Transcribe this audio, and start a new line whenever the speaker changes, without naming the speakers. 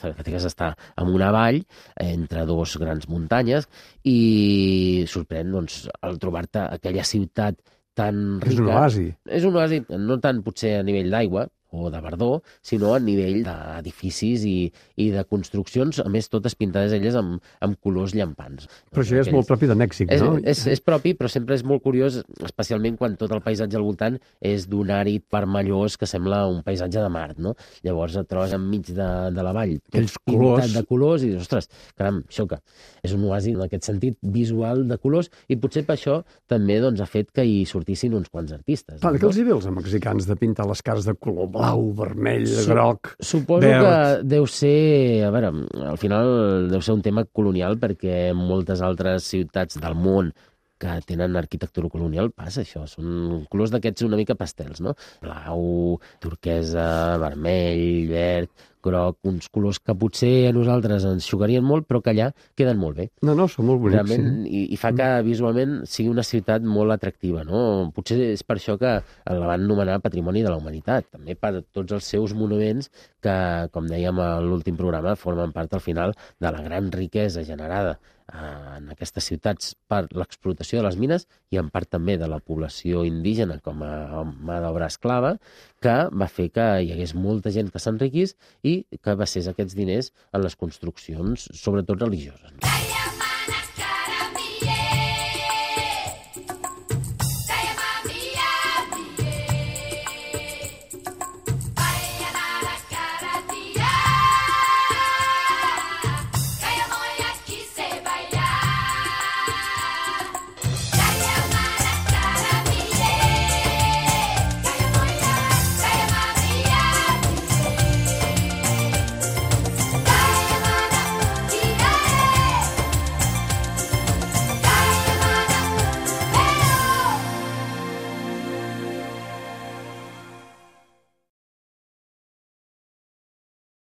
Figueres està en una vall entre dos grans muntanyes i sorprèn doncs, el trobar-te aquella ciutat tan rica.
És un oasi.
És un oasi, no tant potser a nivell d'aigua, o de verdor, sinó a nivell d'edificis i, i de construccions, a més totes pintades elles amb, amb colors llampants.
Però això ja és molt propi de Mèxic,
és,
no?
És, és propi, però sempre és molt curiós, especialment quan tot el paisatge al voltant és d'un àrid vermellós que sembla un paisatge de Mart, no? Llavors et trobes enmig de, de la vall, tot
Aquells colors.
de colors, i dius, ostres, caram, xoca. És un oasi en aquest sentit visual de colors, i potser per això també doncs, ha fet que hi sortissin uns quants artistes.
Clar,
no?
què els hi ve als mexicans de pintar les cares de color blau, vermell,
Su-
groc?
Suposo
verd.
que deu ser, a veure, al final deu ser un tema colonial perquè moltes altres ciutats del món que tenen arquitectura colonial passa això, són colors d'aquests una mica pastels, no? Blau, turquesa, vermell, verd, groc, uns colors que potser a nosaltres ens xocarien molt, però que allà queden molt bé.
No, no, són molt bonics,
Realment,
sí.
i, i fa que visualment sigui una ciutat molt atractiva, no? Potser és per això que la van nomenar Patrimoni de la Humanitat, també per tots els seus monuments que, com dèiem a l'últim programa, formen part al final de la gran riquesa generada eh, en aquestes ciutats per l'explotació de les mines i en part també de la població indígena com a mà d'obra esclava, que va fer que hi hagués molta gent que s'enriquís i que basés aquests diners en les construccions, sobretot religioses. No?